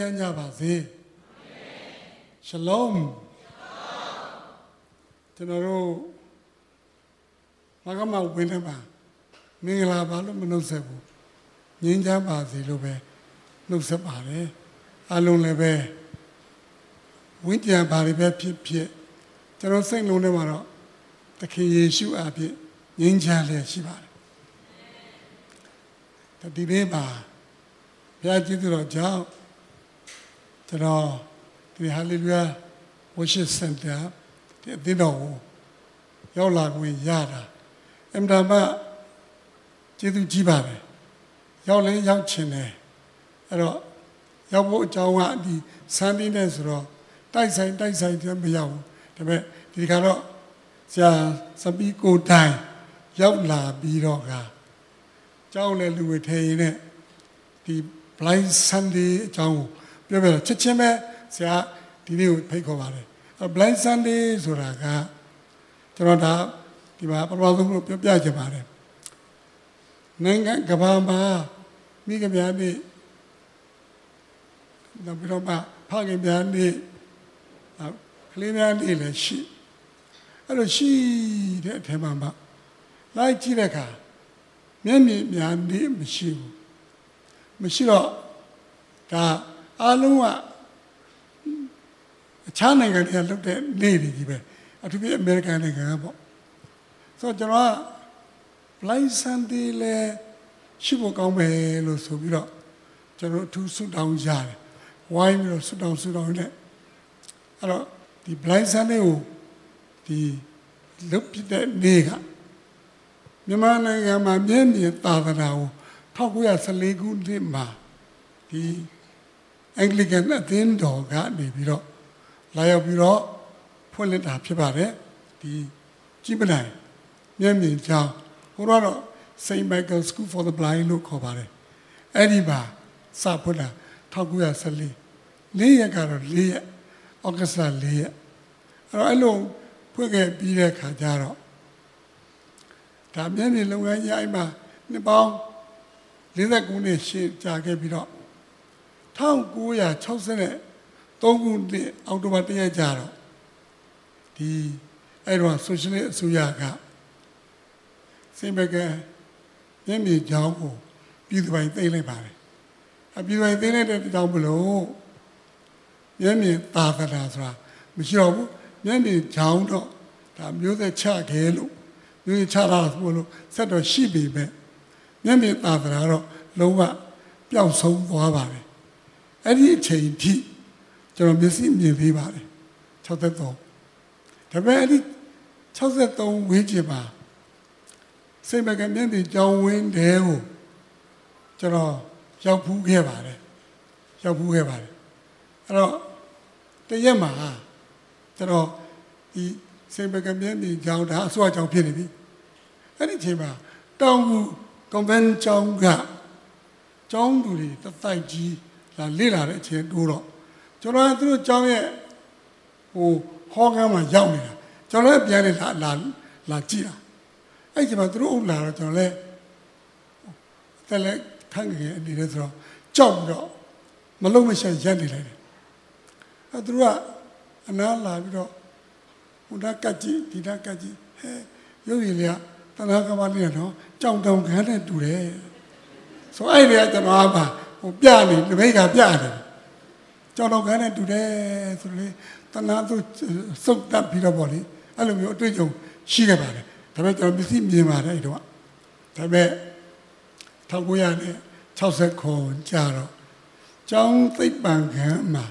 ချမ်းကြပါစေရှလုံးကျွန်တော်တို့ဘာကမှဝင်နေပါမင်္ဂလာပါလို့မနှုတ်ဆက်ဘူးငြင်းချမ်းပါစေလို့ပဲနှုတ်ဆက်ပါတယ်အလုံးလည်းပဲဝိညာဉ်ပါတွေပဲဖြစ်ဖြစ်ကျွန်တော်စိတ်လုံးထဲမှာတော့သခင်ယေရှုအဖြစ်ငြင်းချမ်းလျက်ရှိပါတယ်ဒီနေ့မှာဘုရားကျေးဇူးတော်ကြောင့် ကျွန်တော်ဒီဟာလေလုယာ worship center ဒီအသင်းတော်ကိုရောက်လာခွင့်ရတာအမှန်တမ်းကျေးဇူးကြီးပါတယ်ရောက်လဲရောက်ချင်တယ်အဲ့တော့ရောက်ဖို့အကြောင်းကဒီစမ်းတင်းနဲ့ဆိုတော့တိုက်ဆိုင်တိုက်ဆိုင်တည်းမရောက်ဘူးဒါပေမဲ့ဒီကတော့ဆရာစပီကိုတိုင်ရောက်လာပြီးတော့ကကျောင်းလည်းလူဝေထဲရင်နဲ့ဒီ blind sunday အကြောင်းကို ပြောပြတော့ချက်ချင်းပဲဆရာဒီနေ့ကိုဖိတ်ခေါ်ပါတယ်အဲ blind sunday ဆိုတာကကျွန်တော်ဒါဒီမှာပထမဆုံးလို့ပြောပြချင်ပါတယ်နိုင်ငံကဘာမှာမိခင်များနေ့နောက်ပြီးတော့မှဖခင်များနေ့ကလေးများနေ့လည်းရှိအဲ့လိုရှိတဲ့အထက်မှာမှလိုက်ကြည့်တဲ့အခါမျက်မြင်များနေ့မရှိဘူးမရှိတော့ဒါ အားလုံးကအခြားနိုင်ငံတွေကလုပ်တဲ့နေ့တွေကြီးပဲအထူးဖြင့်အမေရိကန်နိုင်ငံကပေါ့ဆိုတော့ကျွန်တော်က blind sunday လဲရှိဖို့ကောင်းမယ်လို့ဆိုပြီးတော့ကျွန်တော်အထူးဆုတောင်းကြတယ်ဝိုင်းပြီးတော့ဆုတောင်းဆုတောင်းနေအဲ့တော့ဒီ blind sunday ကိုဒီလုပ်ပြတဲ့နေ့ကမြန်မာနိုင်ငံမှာမြင်းမြင်သာသနာကို1914ခုနှစ်မှာဒီ အင်္ဂလိကန်အသင်းတော်ကနေပြီးတော့လာရောက်ပြီးတော့ဖွင့်လှစ်တာဖြစ်ပါတယ်ဒီကြီးပနိုင်မျက်မြင်ကြောင်းဟိုတော့ St. Michael School for the Blind လို့ခေါ်ပါတယ်အဲ့ဒီမှာစဖွင့်တာ1914လေးရက်ကတော့လေးရက်ဩဂတ်စ်လလေးရက်အဲ့တော့အဲ့လိုဖွင့်ခဲ့ပြီးတဲ့ခါကျတော့ဒါမျက်မြင်လုပ်ငန်းကြီးအဲ့မှာနှစ်ပေါင်း49နှစ်ရှေ့ကြာခဲ့ပြီးတော့ 1963ခုနှစ်အောက်တိုဘာ1ရက်ကြာတော့ဒီအဲ့တော့ဆိုရှယ်လစ်အစိုးရကစိတ်မကမျက်မြင်ကြောင်းကိုပြည်သူပိုင်းသိမ်းလိုက်ပါတယ်အပြည်သူပိုင်းသိမ်းလိုက်တဲ့ကြောင်းမလို့မျက်မြင်သာသနာဆိုတာမရှိတော့ဘူးမျက်မြင်ကြောင်းတော့ဒါမျိုးသက်ချခဲလို့မျိုးချတာဆိုလို့ဆက်တော့ရှိပြီပဲမျက်မြင်သာသနာတော့လုံးဝပျောက်ဆုံးသွားပါတယ် အဲ့ဒီအချိန်ထိကျွန်တော်မျက်စိမြင်သေးပါတယ်63ဒါပေမဲ့အဲ့ဒီ63ဝင်းကျင်ပါစိတ်မကမျက်မြင်ကြောင်းဝင်းတဲကိုကျွန်တော်ရောက်ဖူးခဲ့ပါတယ်ရောက်ဖူးခဲ့ပါတယ်အဲ့တော့တရက်မှာကျွန်တော်ဒီစိတ်မကမျက်မြင်ကြောင်းဒါအစွာကြောင်းဖြစ်နေပြီအဲ့ဒီအချိန်မှာတောင်ကူကွန်ဗန်ကျောင်းကကျောင်းသူတွေတတိုက်ကြီး လာလေ့လာတဲ့အချိန်တိုးတော့ကျွန်တော်ကသူတို့ကျောင်းရဲ့ဟိုဟောကမ်းမှာရောက်နေတာကျွန်တော်လည်းပြန်နေလာလာလာကြည့်တာအဲ့ဒီမှာသူတို့အုပ်လာတော့ကျွန်တော်လည်းတယ်လည်းခန့်ငယ်အနေနဲ့ဆိုတော့ကြောက်တော့မလုံးမရှာရက်နေလိုက်တယ်အဲ့သူတို့ကအနားလာပြီးတော့ဟိုဒါကတ်ကြည့်ဒီဒါကတ်ကြည့်ဟဲရုပ်ရည်လေးကတနာကမလေးနော်ကြောင်တောင်ခန်းနဲ့တူတယ်ဆိုအဲ့ဒီကကျွန်တော်က ဟိုပြနေတပိတ်ကပြတယ်ကြောင်တောင်ခန်းနဲ့တူတယ်ဆိုလေတနာသူစုတ်တက်ပြီးတော့ဗောလေအဲ့လိုမျိုးအတွေ့အကြုံရှိခဲ့ပါတယ်ဒါပေမဲ့ကျွန်တော်မျက်စိမြင်ပါတယ်အဲ့တော့ဒါပေမဲ့1960ခုကြာတော့ကျောင်းသိပ္ပံခန်းမှာ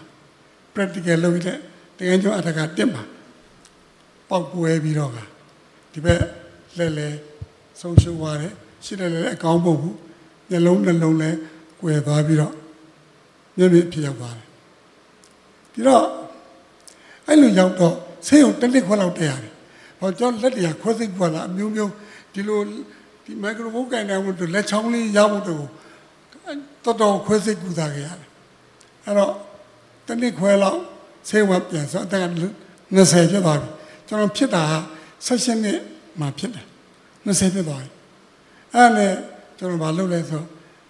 practical လုပ်တဲ့တကယ်ကျောင်းအထက်ကတက်မှာပေါက်ကွဲပြီးတော့ကဒီဘက်လဲလဲဆုံးရှုံးသွားတယ်ရှိတယ်လည်းအကောင်းမဟုတ်ဘူးမျက်လုံးနှလုံးလည်း ကွယ်သွားပြီးတော့မျက်မြင်ဖြစ်ရောက်သွားတယ်ဒီတော့အဲ့လိုရောက်တော့ဆေးရုံတစ်နှစ်ခွဲလောက်တက်ရတယ်ဟောကျွန်တော်လက်တရားခွဲစိတ်ခွာလာအမျိုးမျိုးဒီလိုဒီမိုက်ခရိုဖုန်းကန်တယ်လို့လက်ချောင်းလေးရဖို့တော့တော်တော်ခွဲစိတ်ကူတာခဲ့ရတယ်အဲ့တော့တစ်နှစ်ခွဲလောက်ဆေးဝါးပြန်ဆိုအသက်က20ဖြစ်သွားပြီကျွန်တော်ဖြစ်တာ16နှစ်မှဖြစ်တယ်20ဖြစ်သွားပြီအဲ့နဲ့ကျွန်တော်မလုပ်လဲဆို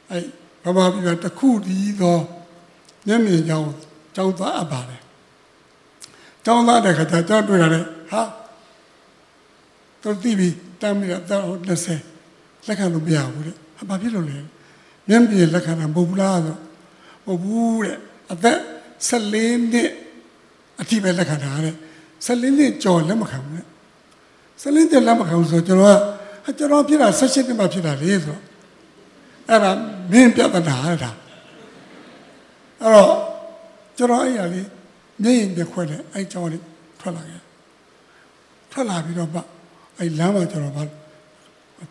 အဲ့ ဘာမှပြတခုတည်းသောမျက်မြင်ကြောင်းကြောင်းသားအပ်ပါတယ်ကြောင်းသားတဲ့ခါကျကြောင်းတွေ့ရတယ်ဟာသူတိပြီးတမ်းပြီးတော့20လက်ခံလို့မရဘူးတဲ့ဟာဘာဖြစ်လို့လဲမျက်မြင်လက်ခံတာမဟုတ်ဘူးလားဆိုမဟုတ်ဘူးတဲ့အသက်14နှစ်အထိပဲလက်ခံတာတဲ့14နှစ်ကျော်လက်မခံဘူးတဲ့14နှစ်လက်မခံဆိုကျွန်တော်ကကျွန်တော်ဖြစ်တာ16နှစ်မှဖြစ်တာလေဆိုတော့ အဲ့ဒါမင်းပြဿနာအဲ့ဒါအဲ့တော့ကျွန်တော်အဲ့ရလေးမျက်ရင်ပြခွက်တယ်အဲ့ကြောင်းလေးထွက်လာခဲ့ထွက်လာပြီးတော့မှအဲ့လမ်းမှာကျွန်တော်က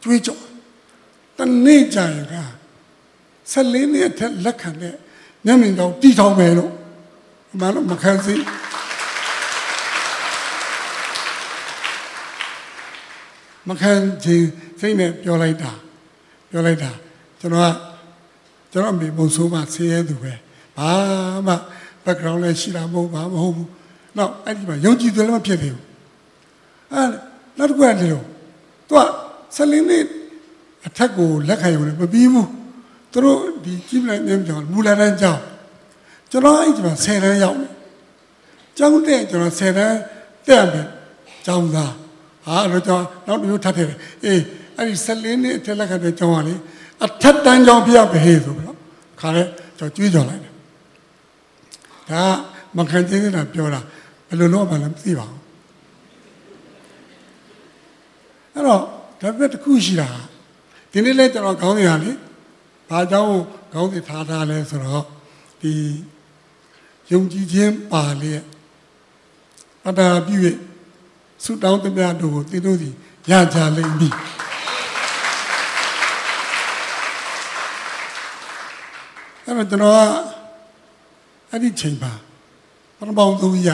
ကျွေးကြော်တနေ့ကြာရင်က14နှစ်အထက်လက်ခံတဲ့မျက်မြင်တော့တီထောင်မယ်လို့မလို့မခံစီမခံချင်းစိတ်နဲ့ပြောလိုက်တာပြောလိုက်တာ ကျွန်တော်ကကျွန်တော်အမေမုံဆိုးမှဆင်းရဲသူပဲဘာမှ background လည်းရှိတာမဟုတ်ပါမဟုတ်ဘူးနောက်အဲ့ဒီမှာယုံကြည်သူလည်းမဖြစ်သေးဘူးအဲနောက်တစ်ခုကလေတော့သူကဆက်လင်းနေအထက်ကိုလက်ခံရုံနဲ့မပြီးဘူးသူတို့ဒီကြီးလိုက်နေကြောင်မူလာတန်းကြောင်ကျွန်တော်အဲ့ဒီမှာ10တန်းရောက်တယ်ကျောင်းတက်ကျွန်တော်10တန်းတက်မယ်ကျောင်းသားဟာတော့ကျွန်တော်နောက်တစ်မျိုးထပ်ထည့်တယ်အေးအဲ့ဒီဆက်လင်းနေအထက်လက်ခံတဲ့ကျောင်းကလေ အထက်တန်းကျောင်းပြရပဲဆိုပြီးတော့ခါလဲကျွန်တော်ကြွေးကြော်လိုက်တယ်ဒါမခံချင်းနေတာပြောတာဘယ်လိုလုပ်မှလည်းမသိပါဘူးအဲ့တော့ဒါပေမဲ့တစ်ခုရှိတာဒီနေ့လဲကျွန်တော်ခေါင်းစဉ်ဟာလေဘာကြောင့်ခေါင်းစဉ်ထားထားလဲဆိုတော့ဒီယုံကြည်ခြင်းပါလေအတ္တပြု၍ဆုတောင်းသမျှတို့ကိုသင်တို့သည်ရကြလိမ့်မည် အဲ့တော့ကျွန်တော်ကအဲ့ဒီချိန်ပါပထမဆုံးရ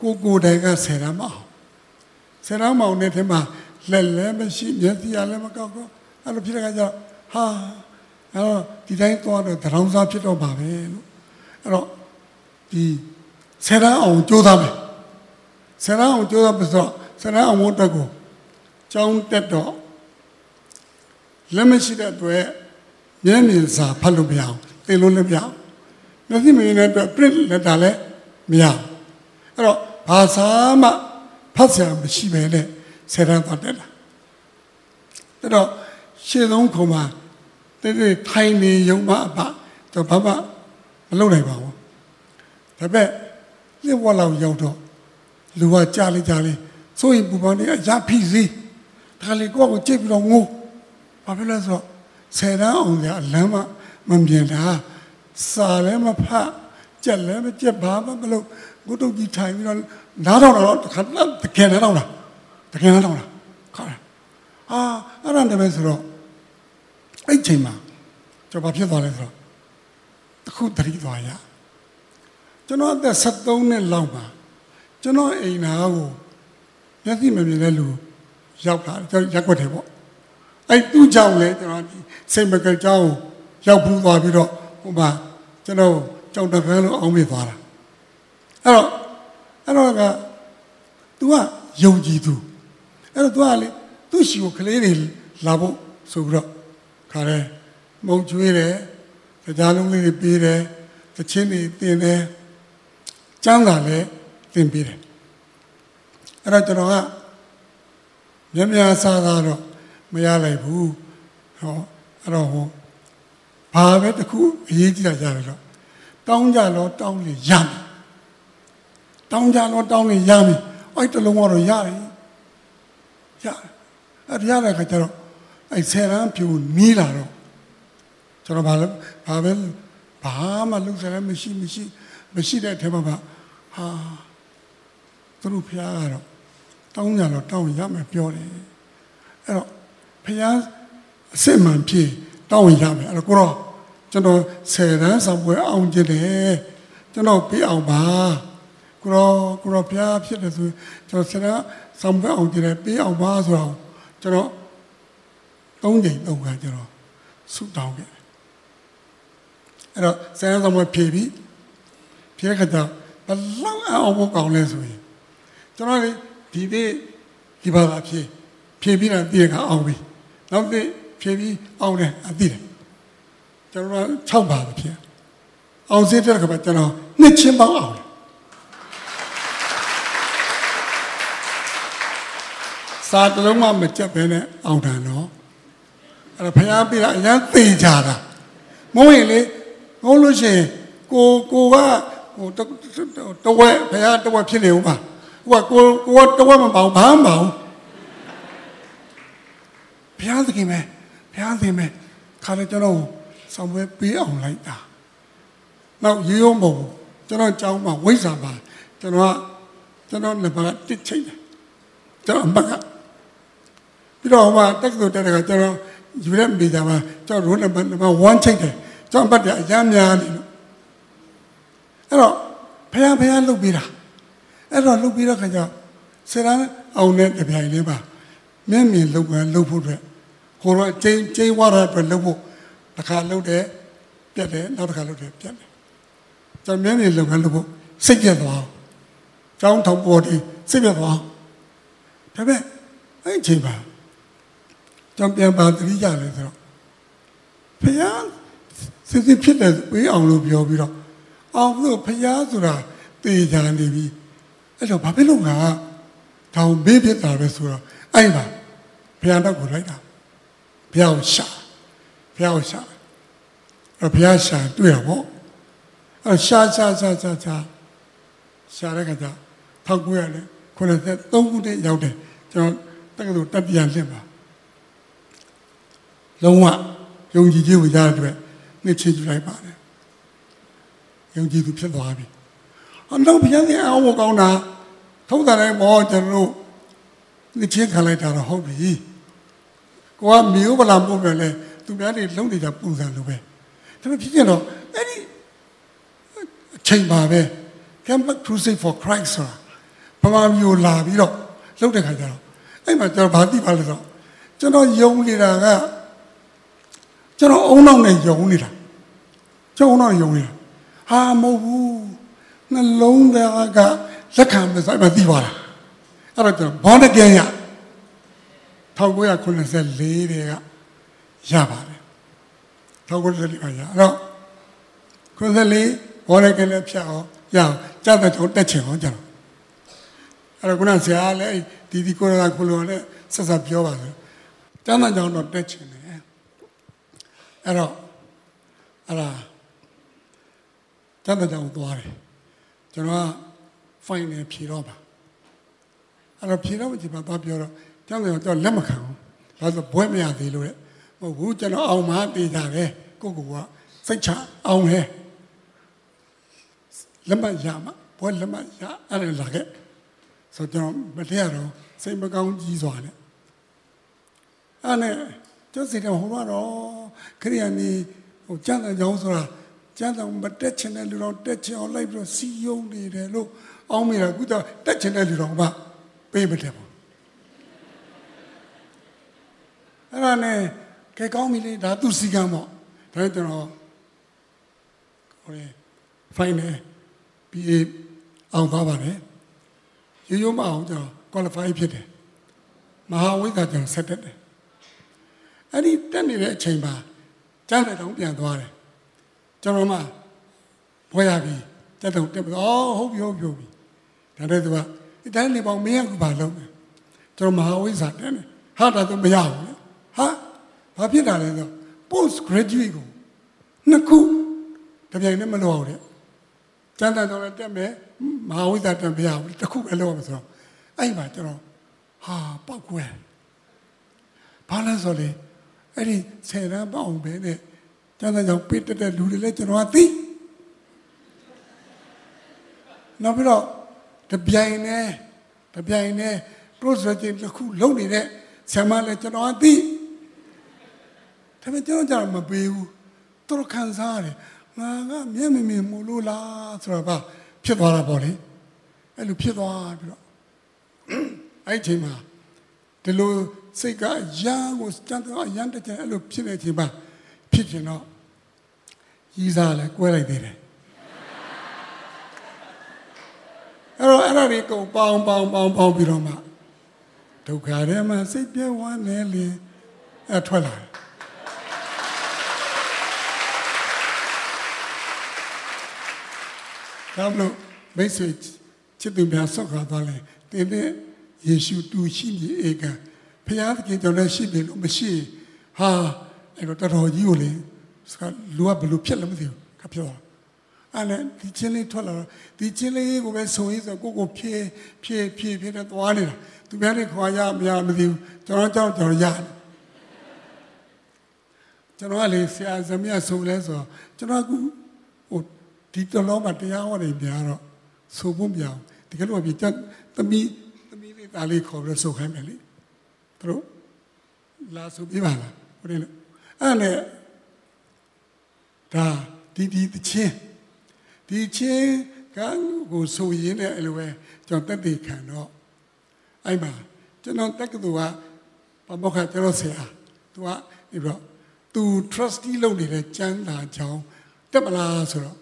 ကိုကိုတိုင်ကဆယ်ရမအောင်ဆယ်ရမအောင်တဲ့ထဲမှာလက်လည်းမရှိမျက်စိလည်းမကောက်တော့အဲ့လိုဖြစ်တဲ့အခါကျတော့ဟာအဲ့တော့ဒီတိုင်းသွားတော့တရောင်းစားဖြစ်တော့ပါပဲလို့အဲ့တော့ဒီဆယ်ရအောင်ကြိုးစားမယ်ဆယ်ရအောင်ကြိုးစားပြီးတော့ဆယ်ရအောင်ဝတ်တက်ကိုကြောင်းတက်တော့လက်မရှိတဲ့အတွက်မျက်မြင်စာဖတ်လို့မရအောင် သင်လို့လည်းမရအောင်မျက်စိမမြင်တဲ့အတွက် print လက်တာလည်းမရအောင်အဲ့တော့ဘာသာမှဖတ်စရာမရှိပဲနဲ့ဆယ်တန်းသွားတက်လာအဲ့တော့ရှင်းဆုံးခုံမှာတိတိထိုင်နေရုံမှအပတော့ဘာမှမလုပ်နိုင်ပါဘူးဒါပေမဲ့လစ်ဝက်လောက်ရောက်တော့လူကကြားလိုက်ကြားလိုက်စိုးရင်ပူပန်နေအရာဖိစီဒါလေကိုယ့်ကိုကြိတ်ပြီးတော့ငိုးဘာဖြစ်လဲဆိုတော့ဆယ်တန်းအောင်ရအလမ်းမ မမြင်တာစာလည်းမဖတ်ကြက်လည်းမကြက်ဘာမှမလုပ်ဘုဒ္ဓကြီးထိုင်ပြီးတော့နားတော့တော့တခါတကယ်နားတော့လားတကယ်နားတော့လားခါအာအဲ့ဒါတည်းပဲဆိုတော့အဲ့ချိန်မှာကျွန်တော်ဘာဖြစ်သွားလဲဆိုတော့တခုတတိသွားရကျွန်တော်အသက်73နှစ်လောက်ပါကျွန်တော်အိမ်နာကိုမျက်စိမမြင်တဲ့လူရောက်လာကျွန်တော်ရက်ွက်တယ်ပေါ့အဲ့သူ့ကြောင့်လေကျွန်တော်ဒီစိတ်မကကြောင်း ရောက်ဘူးသွားပြီးတော့ဟိုမှာကျွန်တော်ကြောင်တပန်းလို့အောင်းမိသွားတာအဲ့တော့အဲ့တော့က तू ကယုံကြည်သူအဲ့တော့ तू ကလေသူ့ရှိကိုကလေးတွေလာဖို့ဆိုပြီးတော့ခါရဲမုံကျွေးတယ်ကြားလုံးလေးတွေပေးတယ်တချင်းတွေတင်တယ်ကျမ်းစာလည်းတင်ပေးတယ်အဲ့တော့ကျွန်တော်ကမြများများစားစားတော့မရလိုက်ဘူးဟောအဲ့တော့ဟို ဘာပဲတခုအရေးကြီးတာကြတယ်တော့တောင်းကြတော့တောင်းလေရမယ်တောင်းကြတော့တောင်းလေရမယ်အဲ့တလုံးကတော့ရတယ်ရတယ်အဲ့ရတဲ့ခါကျတော့အဲ့ဆယ်ရန်ဖြူနီးလာတော့ကျွန်တော်ဘာလဲဘာပဲဘာမှလုပ်စရာမရှိမရှိမရှိတဲ့အထက်မှာဟာသူတို့ဖျားကတော့တောင်းကြတော့တောင်းရမယ်ပြောတယ်အဲ့တော့ဖျားအစစ်မှန်ဖြစ်တောင်းရမယ်အဲ့တော့ကိုတော့ ကျွန်တော်ဆယ်တန်းဆောင်ပွဲအောင်ကျင်တယ်ကျွန်တော်ပြအောင်ပါကိုရောကိုရောဖျားဖြစ်တယ်ဆိုကျွန်တော်ဆယ်တန်းဆောင်ပွဲအောင်ကျင်တယ်ပြအောင်ပါဆိုတော့ကျွန်တော်သုံးချိန်သုံးခါကျွန်တော်ဆုတောင်းခဲ့တယ်အဲ့တော့ဆယ်တန်းဆောင်ပွဲဖြည့်ပြီးဖြည့်ခါတော့ဘလောက်အောင်ဖို့ကောင်းလဲဆိုရင်ကျွန်တော်လေဒီနေ့ဒီဘာသာဖြည့်ဖြည့်ပြီးတော့တည့်ခါအောင်ပြီနောက်နေ့ဖြည့်ပြီးအောင်တယ်အသိတယ် ကျွန်တော်6ပါပဲဖြစ်အောင်စေးတဲ့ခါမှာကျွန်တော်နှစ်ချင်းပေါင်းအောင်စာတလုံးမှမကြက်ပဲနဲ့အောင်တယ်နော်အဲ့တော့ဖျားပြတာအရင်သိကြတာမဟုတ်ရင်လေငုံလို့ရှိရင်ကိုကိုကဟိုတဝက်ဖျားတဝက်ဖြစ်နေဦးပါဟိုကကိုကိုကတဝက်မပေါဘာမှမပေါဘုရားသခင်ပဲဘုရားသခင်ပဲခါလေကျွန်တော် ဆောင်ပွဲပေးအောင်လိုက်တာနောက်ရေရုံးပုံကျွန်တော်ကြောင်းမှာဝိဇ္ဇာပါကျွန်တော်ကကျွန်တော်နှစ်ပါးတစ်ချိတ်တယ်ကျွန်တော်အမကပြီးတော့ဟိုမှာတက်ကတူတက်တဲ့ကကျွန်တော်ယူရက်မိကြမှာကျွန်တော်ရိုးနံပါတ်နံပါတ်1ချိတ်တယ်ကျွန်တော်အပတ်တည်းအရမ်းများနေလို့အဲ့တော့ဖះဖះလုတ်ပြီးတာအဲ့တော့လုတ်ပြီးတော့ခါကျဆရာအောင်တဲ့တပြိုင်လေးပါမျက်မြင်လုတ်ကလုတ်ဖို့အတွက်ဟိုတော့ကျင်းကျင်းဝါရအတွက်လုတ်ဖို့ တစ်ခါလုတ်တယ်ပြတ်တယ်နောက်တစ်ခါလုတ်တယ်ပြတ်တယ်ကျွန်မျက်မြင်လုတ်ကလုတ်ဖို့စိတ်ပြတ်သွားအောင်ကျောင်းထောင်ပေါ်ဒီစိတ်ပြတ်သွားဒါပေမဲ့အဲ့အချိန်ပါကျွန်ပြန်ပါတတိကြလဲဆိုတော့ဖះစစ်စစ်ဖြစ်တယ်ပေးအောင်လို့ပြောပြီးတော့အောင်လို့ဖះဆိုတာတေချာနေပြီအဲ့တော့ဘာဖြစ်လို့ငါတောင်မေးဖြစ်တာပဲဆိုတော့အဲ့ပါဘုရားတော့ကိုလိုက်တာဘုရားကိုရှာ ဘုရားကိုရှာအဲ့ဘုရားရှာတွေ့ရပေါ့အဲ့ရှာရှာရှာရှာရှာရှာတဲ့ကကြထောက်ကူရတယ်93ခုတည်းရောက်တယ်ကျွန်တော်တက္ကသိုလ်တတိယလက်ပါလုံးဝယုံကြည်ခြင်းကိုရတဲ့အတွက်နှစ်ချင်းယူလိုက်ပါတယ်ယုံကြည်သူဖြစ်သွားပြီအနောက်ဘုရားရဲ့အောင်းကောင်းတာထုံးတယ်မောကျွန်တော်တို့နှစ်ချင်းခံလိုက်တာတော့ဟုတ်ပြီကိုကမျိုးပလာပို့ပြန်လဲ သူများတွေလုံးနေကြပုံစံလိုပဲဒါပေမဲ့ဖြစ်ရင်တော့အဲ့ဒီအချိန်ပါပဲ Campus Crusade for Christ ဆိုတာဘာမှမျိုးလာပြီးတော့လှုပ်တဲ့ခါကျတော့အဲ့မှာကျွန်တော်ဘာသိပါလဲဆိုတော့ကျွန်တော်ယုံနေတာကကျွန်တော်အုံနောက်နဲ့ယုံနေတာကျွန်တော်အုံနောက်ယုံနေတာဟာမဟုတ်ဘူးနှလုံးသားကလက်ခံမဆိုင်မသိပါလားအဲ့တော့ကျွန်တော်ဘောင်းတကယ်ရ1994တွေက ရပါတယ်1994ကရအဲ့တော့94ဘောင်းတကယ်လည်းဖြတ်အောင်ရအောင်ကြတဲ့ကြောင့်တက်ချင်အောင်ကျွန်တော်အဲ့တော့ခုနဆရာလည်းဒီဒီကိုရာကိုလိုလည်းဆက်ဆက်ပြောပါဆိုတမ်းတဲ့ကြောင့်တော့တက်ချင်တယ်အဲ့တော့အဲ့ဒါတမ်းတဲ့ကြောင့်သွားတယ်ကျွန်တော်က fine နဲ့ဖြေတော့ပါအဲ့တော့ဖြေတော့မကြည့်ပါတော့ပြောတော့ကျောင်းကတော့လက်မခံဘူးဒါဆိုဘွဲမရသေးလို့တဲ့မ ဟုတ်ဘူးကျွန်တော်အောင်မသေးတာပဲကိုကိုကစိတ်ချအောင်လဲလက်မရမှာဘွဲလက်မရအဲ့ဒါလာခဲ့ဆိုတော့မတရားတော့စိတ်မကောင်းကြီးစွာနဲ့အဲ့နဲ့ကျုပ်စီတော့ဟိုတော့ခရိယာနေဟိုကျမ်းစာကြောင်းဆိုတာကျမ်းစာမတက်ချင်တဲ့လူတော်တက်ချင်အောင်လိုက်ပြီးတော့စီယုံနေတယ်လို့အောင်းမိတာကုသတက်ချင်တဲ့လူတော်ကပေးမတယ်ဘူးအဲ့ဒါနဲ့ ကဲကောင်းပြီလေဒါသူစီကံပေါ့ဒါနဲ့ကျွန်တော်ဟိုလေဖိုင်နေပြီးအောင်သွားပါတယ်ရိုးရိုးမအောင်ကျွန်တော် qualify ဖြစ်တယ်မဟာဝိဇ္ဇာကျွန်တော်ဆက်တက်တယ်အဲ့ဒီတက်နေတဲ့အချိန်မှာကျမ်းစာတောင်ပြန်သွားတယ်ကျွန်တော်မှဘွဲရပြီတက်တော့တက်ပြီးအော်ဟုတ်ပြီဟုတ်ပြီဟုတ်ပြီဒါနဲ့သူကဒီတိုင်းနေပေါင်းမင်းကဘာလုပ်လဲကျွန်တော်မဟာဝိဇ္ဇာတက်နေဟာဒါဆိုမရဘူးဟာ ဘာဖြစ်တာလဲဆို post graduate ကိုနှစ်ခုတပြိုင်တည်းမလုပ်အောင်တဲ့ကျန်တဲ့တော့တက်မယ်မဟာဝိဇ္ဇာတက်မရဘူးတစ်ခုပဲလုပ်ရမှာဆိုတော့အဲ့မှာကျွန်တော်ဟာပောက်ကွယ်ဘာလဲဆိုလေအဲ့ဒီဆယ်ရန်ပေါအောင်ပဲနဲ့ကျန်တဲ့ကြောင့်ပိတ်တဲ့လူတွေလည်းကျွန်တော်ကသိနောက်ပြီးတော့တပြိုင်နဲ့တပြိုင်နဲ့ process တစ်ခုလုပ်နေတဲ့ဆံမလည်းကျွန်တော်ကသိ ဒါပေမဲ့ကျွန်တော်ကြတော့မပေးဘူးသူတို့ခံစားရတယ်ငါကမျက်မမြင်မလို့လားဆိုတော့ဖြစ်သွားတာပေါ့လေအဲ့လိုဖြစ်သွားပြီးတော့အဲ့ချိန်မှာဒီလိုစိတ်ကရန်ကိုစံတော့ရန်တဲ့အဲ့လိုဖြစ်နေချိန်မှာဖြစ်ချင်တော့ရီးစားလဲကွဲလိုက်သေးတယ်အဲ့တော့အဲ့ဒါတွေကုန်ပေါင်းပေါင်းပေါင်းပေါင်းပြီးတော့မှဒုက္ခထဲမှာစိတ်ပြဲဝမ်းနေလေအထွက်လာတယ် ဒါမလို့မိတ်ဆွေချစ်သူများဆောက်ခါသွားလဲတင်းတဲ့ယေရှုတူရှိနေဧကဖျားသခင်ကြောင့်လည်းရှိနေလို့မရှိဟာအဲ့တော့တော်တော်ကြီးကိုလေစကလူကဘယ်လိုဖြစ်လဲမသိဘူးခပြောအဲ့နဲ့ဒီချင်းလေးထွက်လာတော့ဒီချင်းလေးကိုပဲဆုံရေးဆိုကိုကိုဖြည့်ဖြည့်ဖြည့်ဖြည့်တဲ့သွားနေတာသူများတွေခွာရမရမသိဘူးကျွန်တော်ကြောင့်ကျွန်တော်ရတယ်ကျွန်တော်ကလေဆရာသမီးဆိုလဲဆိုတော့ကျွန်တော်ကဟို ဒီတလုံးမှာတရားဟောနေပြတော့ဆိုဖို့မပြောင်းဒီကလို့ပြချက်သမီးသမီးလေးသားလေးခေါ်ပြီးဆိုခိုင်းမယ်လေသူတို့လာဆိုပြပါလားဟုတ်တယ်လို့အဲ့နဲ့ဒါဒီဒီတချင်းဒီချင်းကကိုဆိုရင်းနဲ့အဲ့လိုပဲကျွန်တော်တက်တည်ခံတော့အဲ့မှာကျွန်တော်တက်ကတူကပမောက္ခကျွန်တော်ဆရာသူကဒီတော့သူ trustee လုပ်နေတဲ့ကျမ်းစာကြောင်းတက်မလားဆိုတော့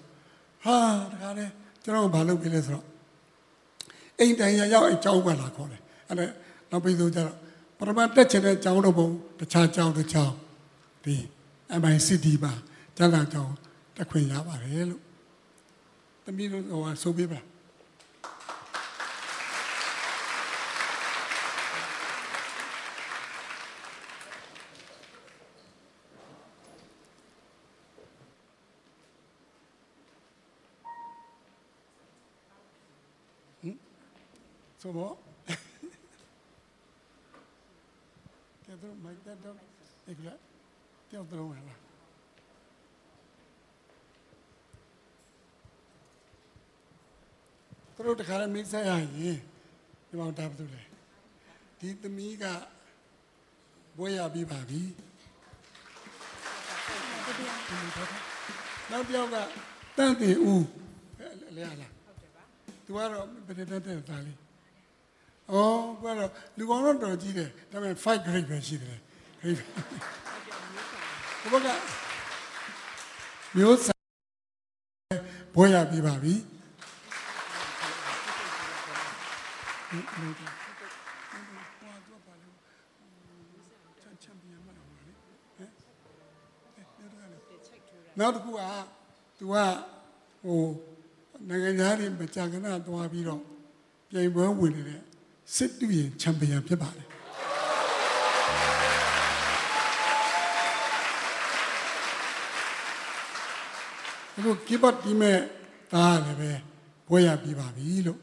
ဟာတခါလေကျွန်တော်ဘာလုပ်ပြလဲဆိုတော့အိမ်တိုင်ရရောက်အကြောင်းကလာခေါ်တယ်အဲ့ဒါနောက်ပြီးတော့ကျတော့ပရမတ်တက်ချင်တဲ့ကြောင်းတော့ဘုံတခြားကြောင်းတစ်ကြောင်းဒီ MICD မှာကျမ်းစာကြောင်းတက်ခွင့်ရပါတယ်လို့တမီးတို့ဟိုဆိုပြပါ ဆိုတော့ကဲတော့မိုက်တက်တော့ဒီကလာတယောက်တော့လာသူတို့တခါလည်းမိတ်ဆက်ရရင်ဒီမှာတာဘူးလေဒီသမီးကဘွေရပြီးပါပြီနောက်တစ်ယောက်ကတန့်တင်ဦးလဲရလားသူကတော့ဘယ်တက်တက်သားလေး။ အော်ဘာလို့လူကောင်တော့တော်ကြီးတယ်ဒါပေမဲ့5 grade ပဲရှိတယ် grade ဘုရားမျိုးစားဘွဲရပြပါပြီနောက်တစ်ခုက तू ကဟိုနိုင်ငံသားတွေမကြာခဏသွားပြီးတော့ပြိုင်ပွဲဝင်နေတဲ့ စစ်တူရင်ချန်ပီယံဖြစ်ပါတယ်အခုကိပတ်ဒီမဲ့ဒါလည်းပဲဘွဲရပြီးပါပြီလို့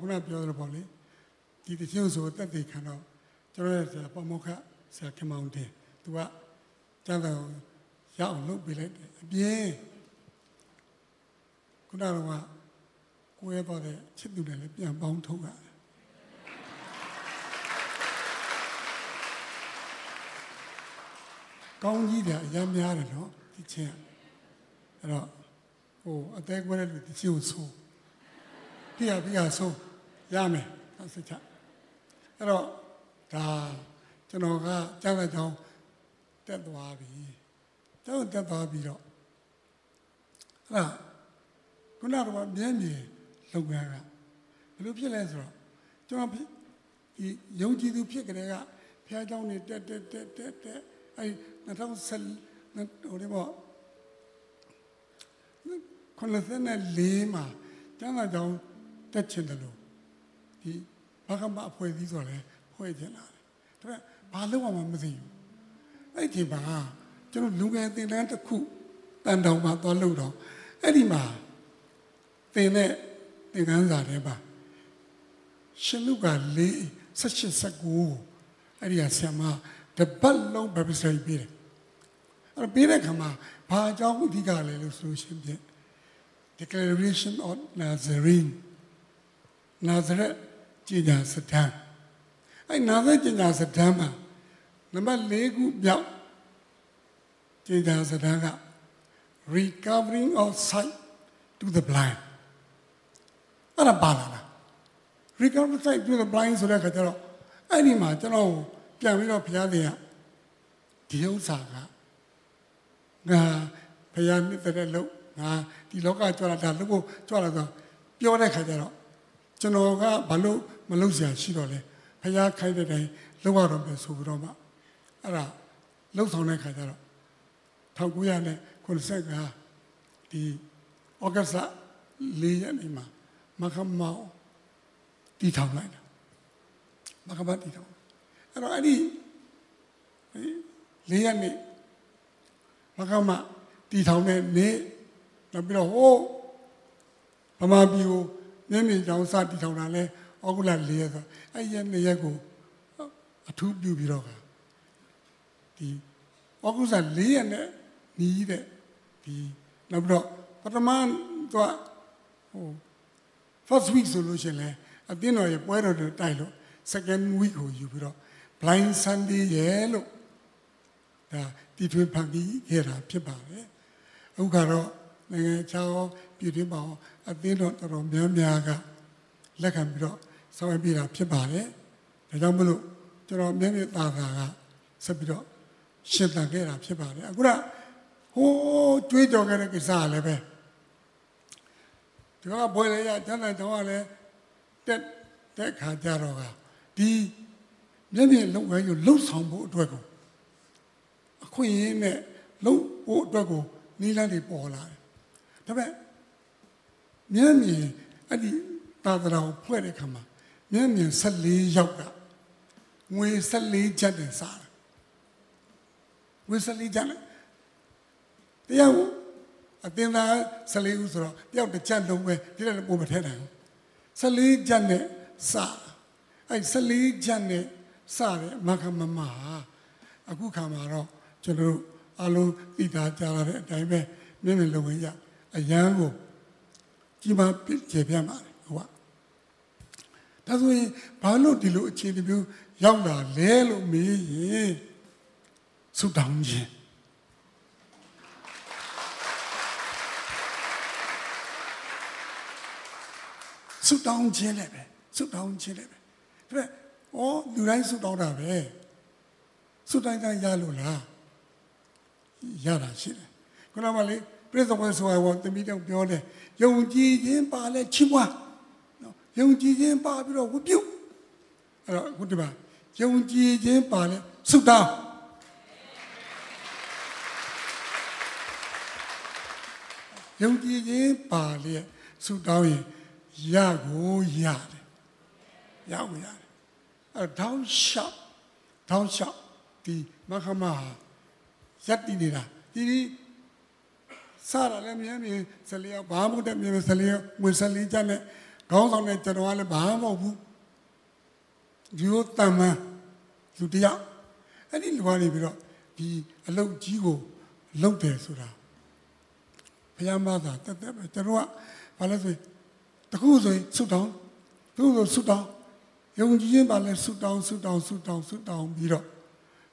ခုနပြောသလိုပေါ့လေဒီတချင်းဆိုတက်တည်ခံတော့ကျွန်တော်ရဲ့ဆရာပမောက္ခဆရာခင်မောင်တင်သူကကျန်တော်ရအောင်လုပ်ပေးလိုက်တယ်အပြင်ခုနကတော့ကိုရဲတော့တဲ့ချစ်သူတွေလည်းပြန်ပေါင်းထုတ်ရတယ်ကောင်းကြီးတယ်အများများတယ်နော်ဒီချင်းအဲ့တော့ဟိုအသေးကွဲတဲ့လူဒီချင်းကိုဆိုးပြရပြရဆိုး ရမယ်ဆက်ချအဲ့တော့ဒါကျွန်တော်ကကျောင်းကြောင်းတက်သွားပြီကျောင်းတက်သွားပြီးတော့အဲ့ဒါခုနကတော့မြဲမြဲလုပ်ငန်းကဘယ်လိုဖြစ်လဲဆိုတော့ကျွန်တော်ဒီယုံကြည်သူဖြစ်ကြတဲ့ကဖះเจ้าနေတက်တက်တက်တက်တက်အဲ2010ဟိုဒီပေါ့94မှာကျမ်းစာကြောင်းတက်ချင်တယ်လို့ ဒီဘာကမအဖွဲ့စည်းဆိုလဲဖွဲ့ချင်လာတယ်ဒါပေမဲ့ဘာလုပ်အောင်မသိဘူးအဲ့ဒီမှာကျွန်တော်လူငယ်တင်တန်းတစ်ခုတန်တောင်မှာသွားလို့တော့အဲ့ဒီမှာသင်တဲ့သင်ခန်းစာထဲမှာရှင်လူက၄16 19အဲ့ဒီကဆရာမတပတ်လုံးပဲပြည့်ပြီးတယ်အဲ့ပြီးတဲ့ခါမှာဘာအကြောင်းအဓိကလဲလို့ဆိုရှင်ဖြင့် Declaration of Nazarene Nazareth ကျညာစတန်အဲ့နာဇရက်ကျညာစတန်မှာနံပါတ်၄ခုမြောက်ကျညာစတန်က recovering of sight to the blind အဲ့ဒါပါလာလား recovery sight to the blind ဆိုတဲ့အခါကျတော့အဲ့ဒီမှာကျွန်တော်ပြန်ပြီးတော့ဘုရားသခင်ကဒီဥစ္စာကငါဘုရားနှစ်တဲ့လို့ငါဒီလောကကြွလာတာလို့ကိုကြွလာဆိုပြောတဲ့ခါကျတော့ ကျွန်တော်ကဘာလို့မလုပ်စရာရှိတော့လဲဖះခိုင်းတဲ့တိုင်းလောက်ရတော့မယ်ဆိုပြီးတော့မှအဲ့ဒါလှုပ်ဆောင်တဲ့ခါကျတော့1995ဒီဩဂတ်လ၄ရက်နေ့မှာမခမောင်တီထောင်လိုက်တာမခမတီထောင်အဲ့တော့အဲ့ဒီ၄ရက်နေ့မခမတီထောင်တဲ့နေ့နောက်ပြီးတော့ဟိုဗမာပြည်ကို မျက်မြင်ကြောင်စတီထောင်တာလဲဩဂုတ်လ၄ရက်ဆိုအဲ့ရက်နေ့ရက်ကိုအထူးပြုပြီးတော့ဒီဩဂုတ်လ၄ရက်နဲ့နီးတဲ့ဒီနောက်ပြီးတော့ပထမတော့ဟို first week ဆိုလို့ရှိရင်လဲအတင်းတော်ရဲ့ပွဲတော်တွေတိုက်လို့ second week ကိုယူပြီးတော့ blind sunday ရဲ့လို့ဒါတီထွေးဖန်ပြီးခဲ့တာဖြစ်ပါတယ်အခုကတော့ နိုင်ငံခြားပြည်တွင်းမှာအသင်းတော်တော်တော်များများကလက်ခံပြီးတော့ဆောင်ရွက်ပြတာဖြစ်ပါတယ်ဒါကြောင့်မလို့ကျွန်တော်မျက်မြင်သာသာကဆက်ပြီးတော့ရှင်းတန်ခဲ့တာဖြစ်ပါတယ်အခုကဟိုးကြွေးကြော်ခဲ့တဲ့ကိစ္စလည်းပဲဒီကဘွယ်လေးရတန်းတန်းကြောင်းကလည်းတက်တက်ခါကြတော့ကဒီမျက်မြင်လုံငန်းကိုလှုပ်ဆောင်ဖို့အတွက်ကိုအခွင့်အရေးနဲ့လှုပ်ဖို့အတွက်ကိုနီးလန်းတွေပေါ်လာတယ် ဒါပေမဲ့မျက်မြင်အဲ့ဒီသာသနာကိုဖွဲ့တဲ့ခါမှာမျက်မြင်14ယောက်ကငွေ14ချက်နဲ့စားတယ်ဝစ်စလီကြတယ်တရားအတင်းသား14ဦးဆိုတော့တယောက်တစ်ချက်လုံးပဲဒီလည်းပုံမထဲနိုင်ဘူး14ချက်နဲ့စအဲ့14ချက်နဲ့စတယ်မခမမအခုခါမှာတော့ကျွန်တော်တို့အလုံးသိတာကြားရတဲ့အတိုင်းပဲမျက်မြင်လုံဝင်ရ အရန်ကိုကြီးမားကျေပြတ်ပါတယ်ဟုတ်ပါဒါဆိုရင်ဘာလို့ဒီလိုအခြေအနေမျိုးရောက်လာလဲလို့မေးရင်ဆုတောင်းခြင်းဆုတောင်းခြင်းလည်းပဲဆုတောင်းခြင်းလည်းပဲဒါပေမဲ့ဩလူတိုင်းဆုတောင်းတာပဲဆုတိုင်းတိုင်းရလို့လားရတာရှိတယ်ခုနကလေ ပြည့်စုံဝဲဆိုတော့တမိတော့ပြောတယ်ယုံကြည်ခြင်းပါလဲချီးမွားနော်ယုံကြည်ခြင်းပါပြီးတော့ဝပြုတ်အဲ့တော့ခုဒီမှာယုံကြည်ခြင်းပါလဲဆုတောင်းယုံကြည်ခြင်းပါလေဆုတောင်းရင်ရကိုရတယ်ရကိုရတယ်အဲတောင်းလျှောက်တောင်းလျှောက်ဒီမခမရက်တည်နေတာဒီဒီ စားရလည်းမြဲမြဲဆလျောဘာမှမတတ်မြဲဆလျောဝင်ဆလီကြနဲ့ခေါင်းဆောင်တဲ့ကျွန်တော်ကလည်းဘာမှမဟုတ်ဘူးဒီလိုတမန်လူတယောက်အဲ့ဒီလူကနေပြီးတော့ဒီအလုတ်ကြီးကိုလုတ်တယ်ဆိုတာဘုရားမသာတက်တက်ပဲကျွန်တော်ကဘာလဲဆိုတခုဆိုရင်ဆုတောင်းတခုဆိုဆုတောင်းယုံကြည်ခြင်းပါလဲဆုတောင်းဆုတောင်းဆုတောင်းဆုတောင်းပြီးတော့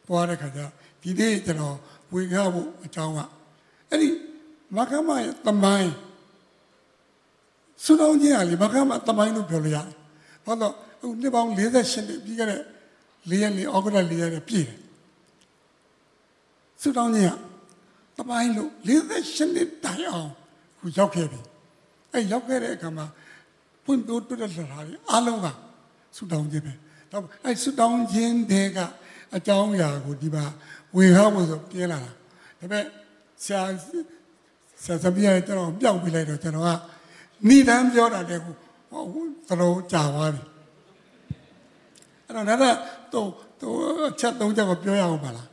ပွားတဲ့ခါကျဒီနေ့ကျွန်တော်ဝေငှဖို့အကြောင်းကအဲ့ဒီ မကမရဲ့တမိုင်းဆုတောင်းခြင်းဟာလေမကမတမိုင်းလို့ပြောလို့ရတယ်။ဘာလို့အခုနှစ်ပေါင်း48နှစ်ပြီးခဲ့တဲ့၄ရက်နေ့ဩဂုတ်လ၄ရက်နေ့ပြည့်တယ်။ဆုတောင်းခြင်းကတမိုင်းလို့48နှစ်တိုင်အောင်ခုရောက်ခဲ့ပြီ။အဲရောက်ခဲ့တဲ့အခါမှာပွင့်တိုးတွတ်တဲ့လာတွေအားလုံးကဆုတောင်းခြင်းပဲ။တော့အဲဆုတောင်းခြင်းတွေကအကြောင်းအရာကိုဒီမှာဝေဟောက်လို့ဆိုပြင်းလာတာ။ဒါပေမဲ့ဆရာ ဆရာသမီးရဲ့ကျွန်တော်ပြောက်ပြလိုက်တော့ကျွန်တော်ကနိဒန်းပြောတာတည်းကိုသလုံးကြာသွားပြီအဲ့တော့ဒါကတော့သူချက်သုံးချက်ကိုပြောရအောင်ပါလား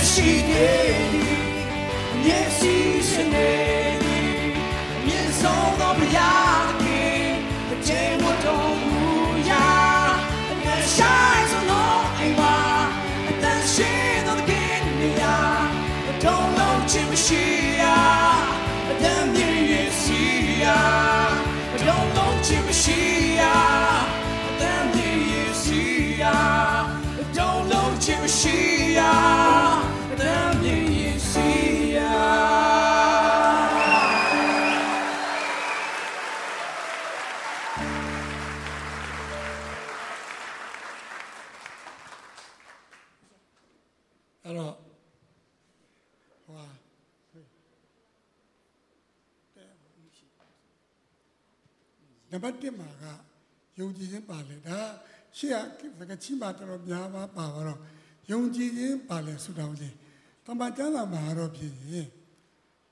တ်တမျက်ရှိနေ ပါတ်1မှာကယုံကြည်ခြင်းပါလေဒါရှေ့ကစကားချင်းမှာတော်တော်များပါပါတော့ယုံကြည်ခြင်းပါလေဆုတောင်းခြင်းတမန်ကျမ်းစာမှာတော့ဖြစ်ရင်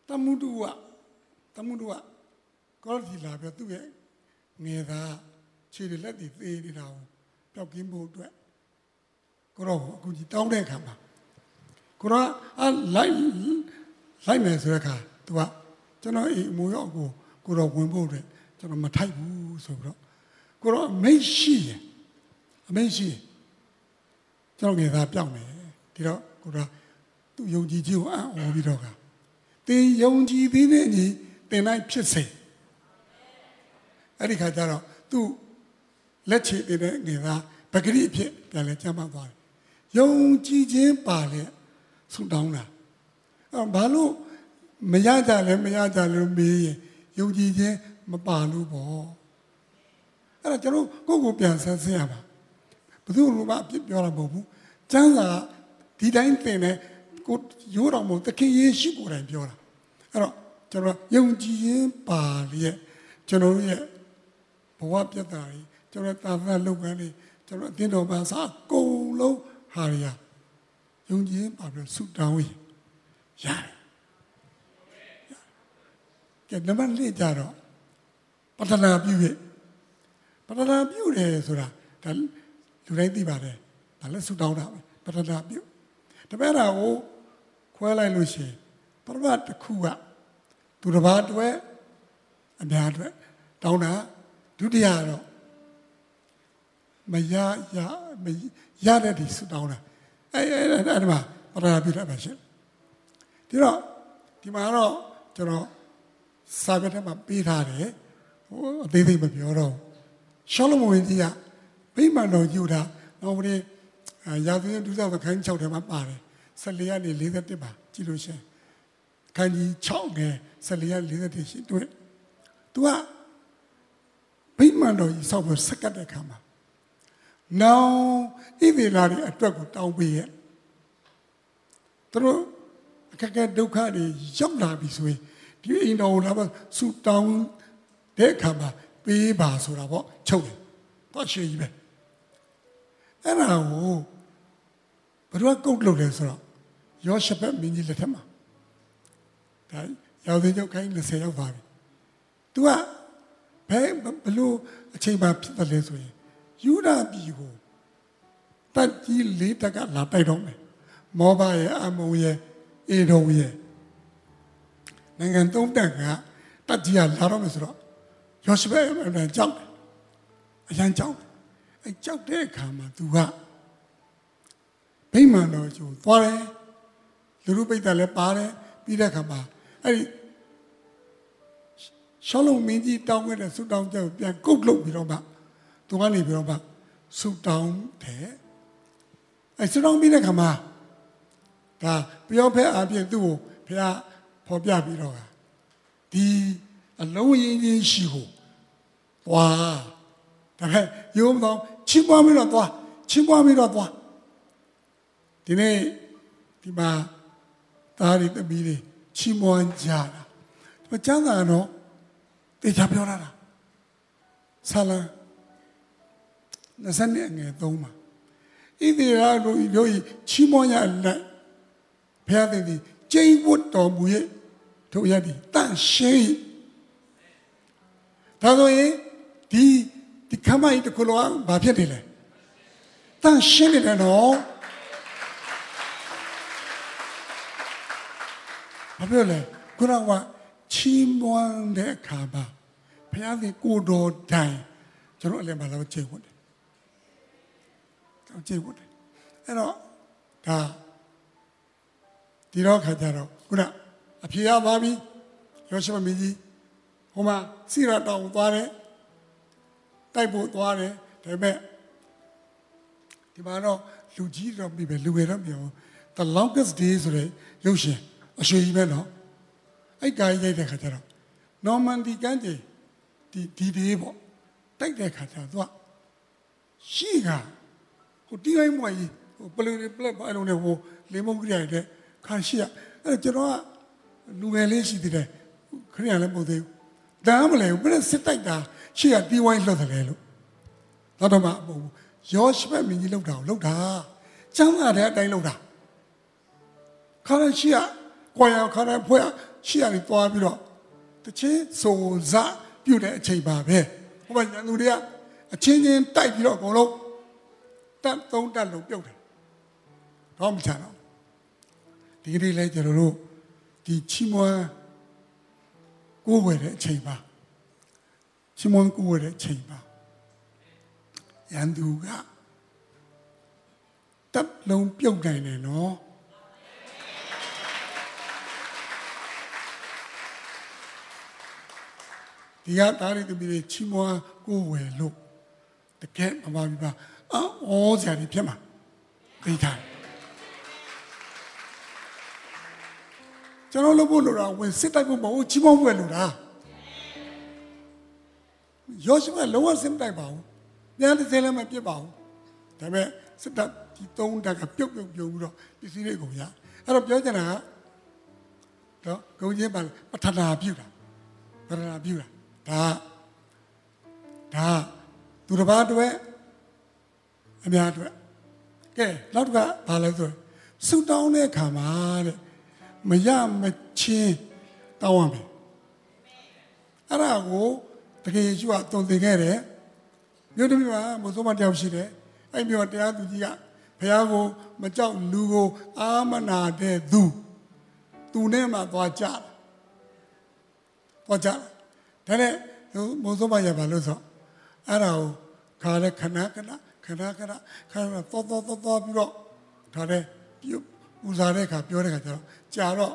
တမှုတုဝတမှုတုဝကောတိလာပြသူ့ရဲ့ငယ်သားခြေတွေလက်တွေသေးနေတာကိုပျောက်ကင်းဖို့အတွက်ကိုတော့အခုကြီးတောင်းတဲ့အခါမှာကိုရောအလိုက်လိုက်မယ်ဆိုတဲ့အခါ तू ကကျွန်တော်အိမ်အမူရောက်ကိုကိုတော့ဝင်ဖို့အတွက် ကျွန်တော်မထိုက်ဘူးဆိုပြီးတော့ကိုတော့အမိတ်ရှိရင်အမိတ်ရှိရင်ကျွန်တော်ငယ်သားပြောင်းမယ်ဒီတော့ကိုတော့သူယုံကြည်ခြင်းကိုအံ့ဩပြီးတော့ကတင်ယုံကြည်သေးတဲ့ညီတင်လိုက်ဖြစ်စေအဲ့ဒီခါကျတော့သူလက်ချေတဲ့ငယ်သားပဂရိအဖြစ်ပြန်လဲကျမ်းပါသွားတယ်ယုံကြည်ခြင်းပါလေဆုတောင်းတာအဲဘာလို့မရကြလဲမရကြလို့မေးရင်ယုံကြည်ခြင်း မပါလို့ပေါ့အဲ့ဒါကျွန်တော်ကိုယ့်ကိုပြန်ဆက်ဆက်ရမှာဘယ်သူမှအပြစ်ပြောတာမဟုတ်ဘူးကျမ်းစာဒီတိုင်းသင်တယ်ကိုရိုးတော်မဟုတ်သခင်ယေရှုကိုယ်တိုင်ပြောတာအဲ့တော့ကျွန်တော်ယုံကြည်ခြင်းပါလျက်ကျွန်တော်ရဲ့ဘဝပြတ်တာကြီးကျွန်တော်တာသလုပ်ငန်းတွေကျွန်တော်အတင်းတော်ဘာသာအကုန်လုံးဟာရရယုံကြည်ပါပြီးဆုတောင်းရင်ရတယ်ကဲနံပါတ်၄ကြတော့ ပတနာပြုရဲ့ပတနာပြုတယ်ဆိုတာဒါလူတိုင်းသိပါတယ်ဒါလည်းဆုတောင်းတာပဲပတနာပြုတပည့်တော်ကိုခွဲလိုက်လို့ရှိရင်ပရမတ်တစ်ခုကသူတစ်ပါးအတွက်အများအတွက်တောင်းတာဒုတိယတော့မရရမရတဲ့ဒီဆုတောင်းတာအဲ့အဲ့အဲ့အဲ့ဒီမှာပရဏပြုတတ်ပါရှင်ဒီတော့ဒီမှာတော့ကျွန်တော်စာပေထဲမှာပေးထားတယ် ဟိုအသေးသေးမပြောတော့ရှောလမုန်ကြီးကဗိမာန်တော်ယူတာနောက်ပြီးရာဇဝင်ဒုစရခန်း6ထဲမှာပါတယ်14ကနေ41ပါကြည့်လို့ရှင်ခန်းကြီး6ငယ်14ကနေ41ရှိတွေ့သူကဗိမာန်တော်ကြီးစောက်ဖို့စက္ကတ်တဲ့ခါမှာနောင်ဣသေလတွေအတွက်ကိုတောင်းပေးရဲ့သူတို့အခက်အခဲဒုက္ခတွေရောက်လာပြီဆိုရင်ဒီအိမ်တော်ကိုလာပါဆူတောင်း တဲ့အခါမှာပေးပါဆိုတာပေါ့ချုပ်တယ်တော့ရှေ့ကြီးပဲအဲ့ဒါကိုဘယ်တော့ကုတ်လုပ်လဲဆိုတော့ယောရှဘက်မင်းကြီးလက်ထက်မှာဒါရောက်တဲ့ကြောက်ခိုင်း20ရောက်ပါပြီ तू ကဘယ်ဘလို့အချိန်မှဖြစ်တယ်လဲဆိုရင်ယူဒပြည်ကိုတက်ကြီးလေးတက်ကလာတိုက်တော့မယ်မောဘရဲ့အမုံရဲ့အေဒုံရဲ့နိုင်ငံသုံးတက်ကတက်ကြီးကလာတော့မယ်ဆိုတော့ ယောရှဘဲအကြောက်တယ်အရန်ကြောက်တယ်အဲကြောက်တဲ့အခါမှာ तू ကဗိမာန်တော်ကျိုးသွားတယ်လူလူပိတ်တယ်လည်းပါတယ်ပြီးတဲ့အခါမှာအဲ့ဒီရှောလုံးမင်းကြီးတောင်းခဲ့တဲ့ဆုတောင်းချက်ကိုပြန်ကုတ်လုပ်ပြီးတော့မှသူကနေပြီးတော့မှဆူတောင်းတယ်အဲဆူတောင်းပြီးတဲ့ခါမှာဒါပြောဖက်အပြင်သူ့ကိုဘုရားဖော်ပြပြီးတော့ဒီအလုံးရင်းချင်းရှိကို သွားဒါပေမဲ့ယုံတော့ချင်းပွားပြီးတော့သွားချင်းပွားပြီးတော့သွားဒီနေ့ဒီမှာသားတွေတမီးတွေချင်းမွန်ကြတာဒီမှာကျမ်းစာကတော့တေချာပြောတာလားဆာလံ20နဲ့ငယ်3မှာဣသရေလတို့တို့ချီးမွမ်းရလက်ဘုရားသခင်သည်ကျိန်ဝတ်တော်မူရဲ့တို့ရသည်တန့်ရှင်းဒါဆိုရင် ဒီဒီခမကြီးတခုလောကဘာဖြစ်နေလဲတန်ရှင်းနေတယ်နော်ဘာပြောလဲခုနကချီးမွမ်းတဲ့အခါမှာဘုရားသခင်ကိုတော်တိုင်ကျွန်တော်အလင်းမှာတော့ချိန်ဝင်တယ်ကျွန်တော်ချိန်ဝင်တယ်အဲ့တော့ဒါဒီတော့ခါကြတော့ခုနအဖေရပါပြီရောရှိမမင်းကြီးဟိုမှာစီရတောင်သွားတဲ့ တိုက်ဖို့သွားတယ်ဒါပေမဲ့ဒီမှာတော့လူကြီးတော့ပြီပဲလူငယ်တော့ပြော the longest day ဆိုတဲ့ရုပ်ရှင်အရွှေကြီးပဲနော်အဲ့ကာရိုက်တဲ့ခါကျတော့ Normandy ကမ်းခြေဒီဒီဒေးပေါ့တိုက်တဲ့ခါကျတော့သူကရှိကဟိုတီးတိုင်းမွားကြီးဟိုပလူပလက်ပါအဲ့လိုနဲ့ဟိုလေမုန်ကြရတဲ့ခါရှိရအဲ့ကျွန်တော်ကလူငယ်လေးရှိသေးတယ်ခရိယန်လည်းမဟုတ်သေးဘူးဒါမှမလဲဘယ်စစ်တိုက်တာ ရှိရတီးဝိုင်းလှုပ်တယ်လို့တော့တော့မှမဟုတ်ဘူးယောရှုမင်းကြီးလှုပ်တာကိုလှုပ်တာကျမ်းစာတဲ့အတိုင်းလှုပ်တာခါရရှိရကွာရခါရဖွဲ့ရှိရနေသွားပြီးတော့တချင်းစုံစပြုတ်တဲ့အချိန်ပါပဲဟိုမှာညာသူတွေကအချင်းချင်းတိုက်ပြီးတော့အကုန်လုံးတက်သုံးတက်လုံးပြုတ်တယ်တော့မချတော့ဒီကနေ့လဲကျွန်တော်တို့ဒီချီးမွမ်းကိုးဝယ်တဲ့အချိန်ပါ ချီးမွမ်းကိုးဝယ်တဲ့အချိန်ပါရန်သူကတက်လုံးပြုတ်နိုင်တယ်နော်ဒီကသားရီတမီတွေချီးမွမ်းကိုးဝယ်လို့တကယ်မပါဘူးပါအော်စရာတွေဖြစ်မှာသိထားကျွန်တော်လုပ်ဖို့လိုတာဝင်စစ်တိုက်ဖို့မဟုတ်ချီးမွမ်းဖို့လိုတာ ယောရှုကလောကစစ်တိုက်ပါဘူးညနေစဲလည်းမပြစ်ပါဘူးဒါပေမဲ့စစ်တပ်ဒီသုံးတက်ကပြုတ်ပြုတ်ပြုတ်ပြီးတော့ပစ္စည်းတွေကုန်ရအဲ့တော့ပြောချင်တာကတော့ဂုံချင်းပါပထနာပြုတာပထနာပြုတာဒါဒါသူတစ်ပါးအတွက်အများအတွက်ကဲနောက်တစ်ခါဘာလဲဆိုဆူတောင်းတဲ့အခါမှာတဲ့မရမချင်းတောင်းရမယ်အဲ့ဒါကို တကယ်ယေရှုကတုံသင်ခဲ့တယ်မြို့တစ်မြို့မှာမဆိုးမတယောက်ရှိတယ်အဲ့မြို့တရားသူကြီးကဘုရားကိုမကြောက်လူကိုအာမနာတဲ့သူသူနဲ့မှသွားကြတယ်သွားကြတယ်ဒါနဲ့မိုးစိုးမရပါလို့ဆိုအဲ့ဒါကိုခါလဲခဏခဏခဏခဏခဏတော့တော့တော့တော့ပြီးတော့ဒါနဲ့ပူဇာတဲ့အခါပြောတဲ့အခါကျတော့ကြာတော့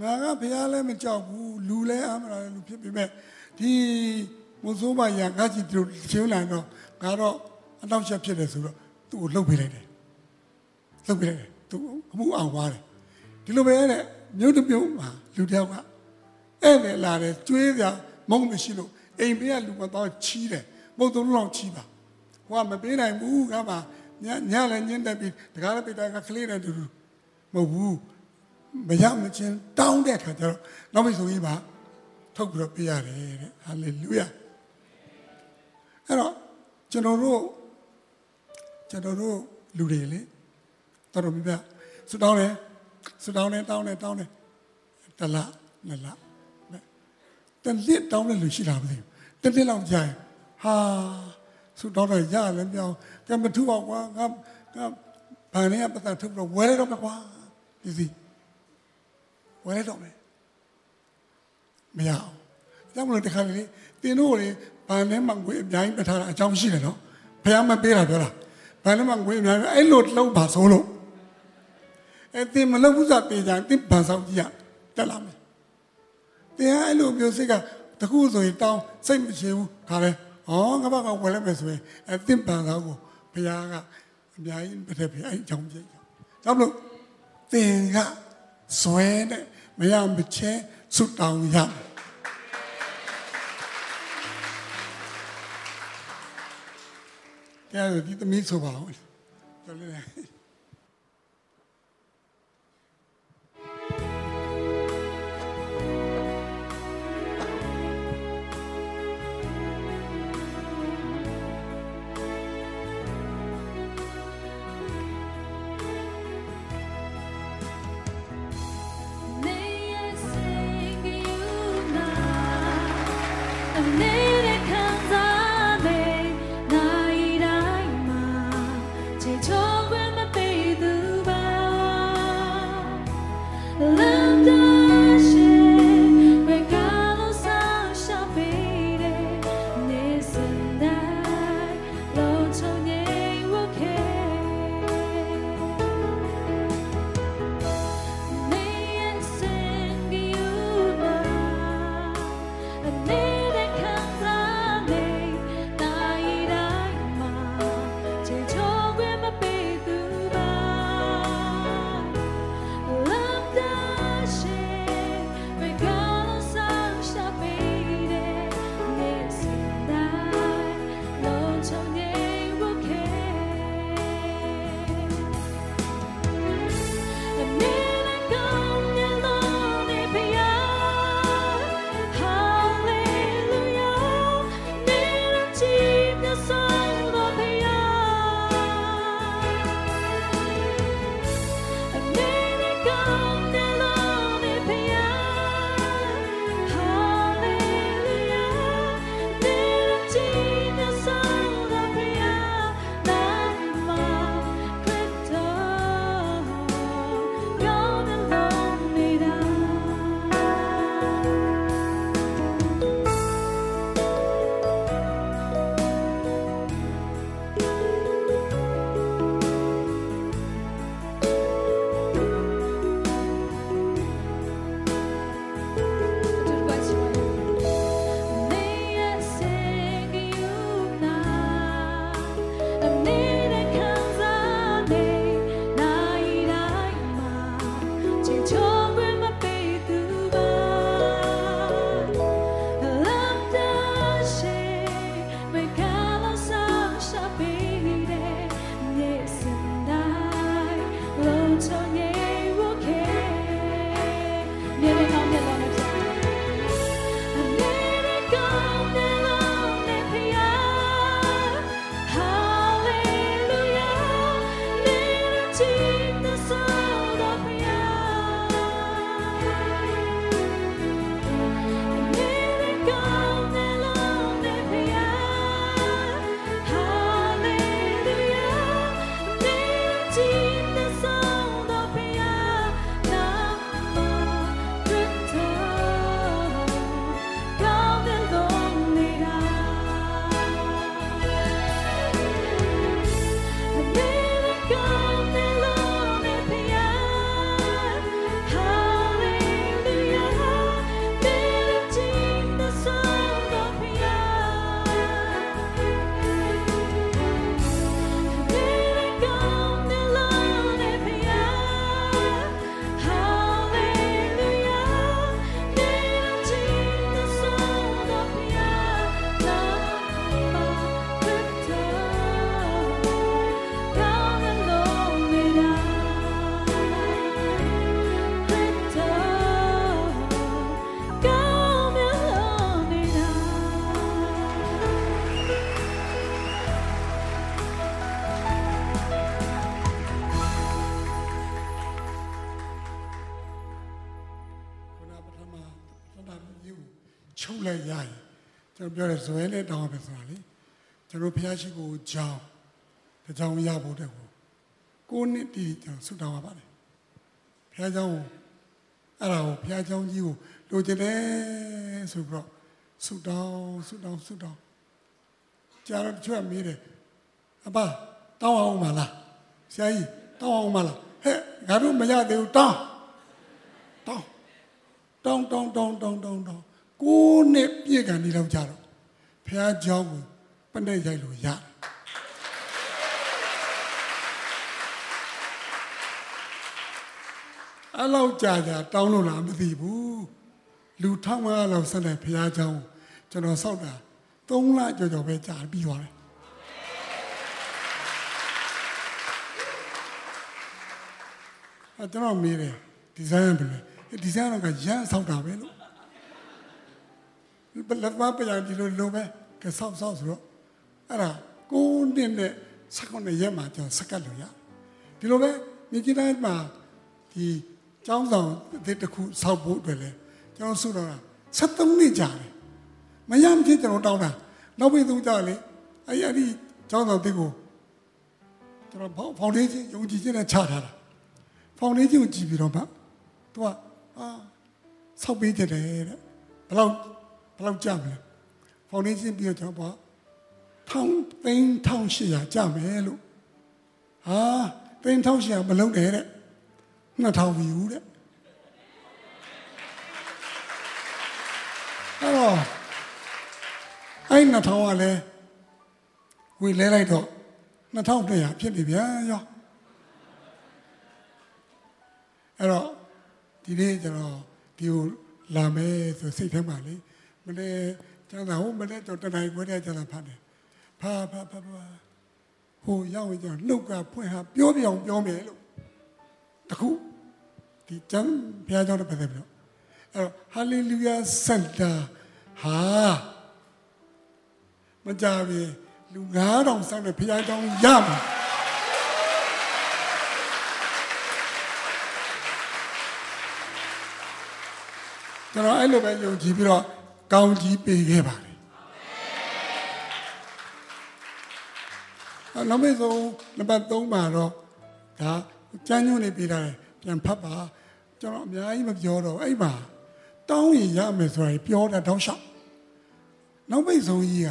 ငါကဘုရားလည်းမကြောက်ဘူးလူလည်းအာမနာလူဖြစ်ပေမဲ့ ဒီမိုးစိုးမရငါကြည့်သူချင်းလာတော့ငါတော့အနောက်ချက်ဖြစ်တယ်ဆိုတော့သူ့ကိုလှုပ်ပေးလိုက်တယ်လှုပ်ပေးလိုက်တယ်သူအမှုအောင်သွားတယ်ဒီလိုပဲတဲ့မြို့တစ်မြို့မှာလူတယောက်ကအဲ့လေလာတယ်ကျွေးပြမုံမရှိလို့အိမ်ဘေးကလူမတော့ချီးတယ်မုံသုံးလောက်ချီးပါဟိုကမပေးနိုင်ဘူးကပါညညလည်းညင်းတက်ပြီးတကားလည်းပိတာကကလေးနဲ့တူတူမဟုတ်ဘူးမရမချင်းတောင်းတဲ့ခါကျတော့နောက်မိတ်ဆိုကြီးပါ ထုတ်ပြီးတော့ပေးရတယ်တဲ့ဟာလေလုယာအဲ့တော့ကျွန်တော်တို့ကျွန်တော်တို့လူတွေလေတော်တော်များများဆူတောင်းတယ်ဆူတောင်းတယ်တောင်းတယ်တောင်းတယ်တလားနလားတလစ်တောင်းတဲ့လူရှိလားမသိဘူးတလစ်လောက်ကြာရင်ဟာဆူတောင်းတော့ရလည်းပြောင်းကမထူပါကွာငါငါဘာနဲ့ပတ်သက်ထုတ်တော့ဝဲရတော့မကွာဒီစီဝဲရတော့မယ် မရအောင်ကြောင့်မလို့တခါလေတင်တို့လေဘာနဲ့မှငွေအများကြီးပထားတာအကြောင်းရှိတယ်နော်ဘုရားမပေးတာပြောတာဘာနဲ့မှငွေအများကြီးအဲ့လိုလုံးပါဆုံးလို့အဲ့တင်မလုပ်ဘူးဆိုတေးကြတင်ဗန်ဆောင်ကြီးရတက်လာမယ်တရားအဲ့လိုမျိုးစိတ်ကတခုဆိုရင်တောင်းစိတ်မရှိဘူးခါလဲဟောငါဘာကဝယ်လိုက်မယ်ဆိုရင်အသင်ပန်သားကိုဘုရားကအများကြီးပြတဲ့ပြအဲ့အကြောင်းပြကြောင့်မလို့သင်ကဇွဲနဲ့မရမချဲ ဆုတောင်းရတရားဒီသမီးဆိုပါဦးတော်လေးနေ တော်ပြောတဲ့ဇွဲနဲ့တောင်းပဲဆိုတာလေကျွန်တော်ဘုရားရှိခိုးကြောင်းတကြောင်ရဖို့တဲ့ကိုကိုနှစ်တည်းကျွန်တော်ဆုတောင်းရပါတယ်ဘုရားကြောင်းကိုအဲ့ဒါကိုဘုရားကြောင်းကြီးကိုလိုချင်တယ်ဆိုပြီးတော့ဆုတောင်းဆုတောင်းဆုတောင်းကြာတော့တချို့ကမေးတယ်အဘတောင်းအောင်မလားဆရာကြီးတောင်းအောင်မလားဟဲ့ငါတို့မရသေးဘူးတောင်းတောင်းတောင်းတောင်းတောင်းတောင်းတောင်းတောင်းကိုးနှစ်ပြည့်ကန်ဒီလောက်ကြတော့ ဖះเจ้าကိုပနဲ့ရိုက်လို့ရတယ်အဲ့လောက်ကြာကြာတောင်းလို့လားမသိဘူးလူထောင်းမလောက်ဆက်တဲ့ဖះเจ้าကိုကျွန်တော်စောက်တာ3လကြော်ကြော်ပဲကြာပြီးသွားတယ်အဲ့ကျွန်တော်မေးတယ်ဒီဇိုင်းဘယ်လဲဒီဇိုင်းတော့ကရမ်းဆောက်တာပဲလို့ လက်မပညာဒီလိုလိုပဲကဆောက်ဆောက်ဆိုတော့အဲ့ဒါကိုးနှစ်နဲ့စက္ကန့်နဲ့ရက်မှာကျွန်တော်စက္ကန့်လို့ရဒီလိုပဲမြကြီးတိုင်းမှာဒီကျောင်းဆောင်အသစ်တစ်ခုဆောက်ဖို့အတွက်လဲကျွန်တော်ဆုတော့တာ73နှစ်ကြာတယ်မရမဖြစ်ကျွန်တော်တောင်းတာနောက်ပြီးသူကြလေအဲ့အဲ့ဒီကျောင်းဆောင်အသစ်ကိုကျွန်တော်ဖောင်ဒေးရှင်းယုံကြည်ခြင်းနဲ့ချထားတာဖောင်ဒေးရှင်းကိုကြည့်ပြီးတော့မှသူကအာဆောက်ပေးကြတယ်တဲ့ဘယ်လောက်ဘယ် လောက်ကြမလဲဖောင်ဒေးရှင်းပြီးတော့ကျွန်တော်ပေါ့ထောင်သိန်း1800ကြမယ်လို့ဟာသိန်း1800မလုံးတယ်တဲ့2000ပြီဦးတဲ့အဲ့တော့အဲ့2000ကလည်းဝေလဲလိုက်တော့2200ဖြစ်နေပြန်ရောအဲ့တော့ဒီနေ့ကျွန်တော်ဒီကိုလာမယ်ဆိုစိတ်ထဲမှာလေ မနေ့ကျန်တာဟိုမနေ့တော့တနိုင်ခွဲတဲ့ကျန်တာဖတ်တယ်ဖာဖာဖာဖာဟိုရောက်ရင်ကျွန်တော်နှုတ်ကဖွင့်ဟာပြောပြအောင်ပြောမယ်လို့တခုဒီကျမ်းဘုရားကျောင်းတစ်ပတ်သက်ပြီးတော့အဲ့တော့ဟာလေလုယာစန်တာဟာမကြပြီလူ9000ဆောင်းတဲ့ဘုရားကျောင်းရမှာကျွန်တော်အဲ့လိုပဲယုံကြည်ပြီးတော့ ကောင်းကြီးပေးခဲ့ပါတယ်အဲ့နောက်ဆုံးနံပါတ်3မှာတော့ဒါကျမ်းညွှန်းနေပေးတာလေပြန်ဖတ်ပါကျွန်တော်အများကြီးမပြောတော့အဲ့မှာတောင်းရင်ရမယ်ဆိုတာပြောတာတောင်းလျှောက်နောက်ပိတ်ဆုံးကြီးက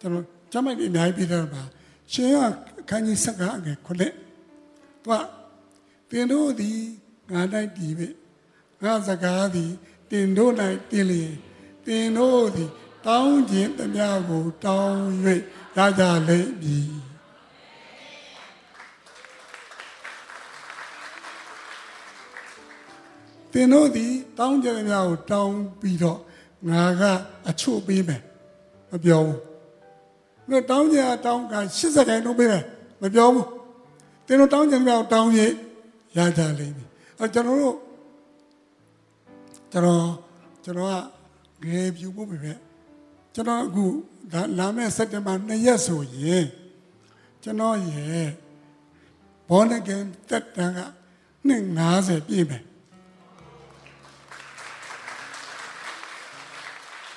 ကျွန်တော်ကျမ်းမိုက်တွေအများကြီးပေးတယ်ပါရှင်ကခန်းကြီးစက္ကအငယ်ခုနှစ်သူကတင်တို့သည်ငါတိုက်တည်ပဲငါစကားသည် တင်တို့၌တင်လျင်တင်တို့သည်တောင်းခြင်းတမျှကိုတောင်း၍ရကြလိမ့်မည်တင်တို့သည်တောင်းကြတဲ့များကိုတောင်းပြီးတော့ငါကအချို့ပေးမယ်မပြောဘူး။တို့တောင်းကြတောင်းက80ခိုင်နှုန်းပေးမယ်မပြောဘူး။တင်တို့တောင်းကြတဲ့များကိုတောင်းရင်ရကြလိမ့်မယ်။အဲကျွန်တော်တို့ ကျွန်တော်ကျွန်တော်ကငယ်ပြူဖို့ပဲကျွန်တော်အခုလာမယ့်စက်တင်ဘာ2ရက်ဆိုရင်ကျွန်တော်ရဲ့ဘောနကင်တက်တန်ကနှစ်90ပြည့်မယ်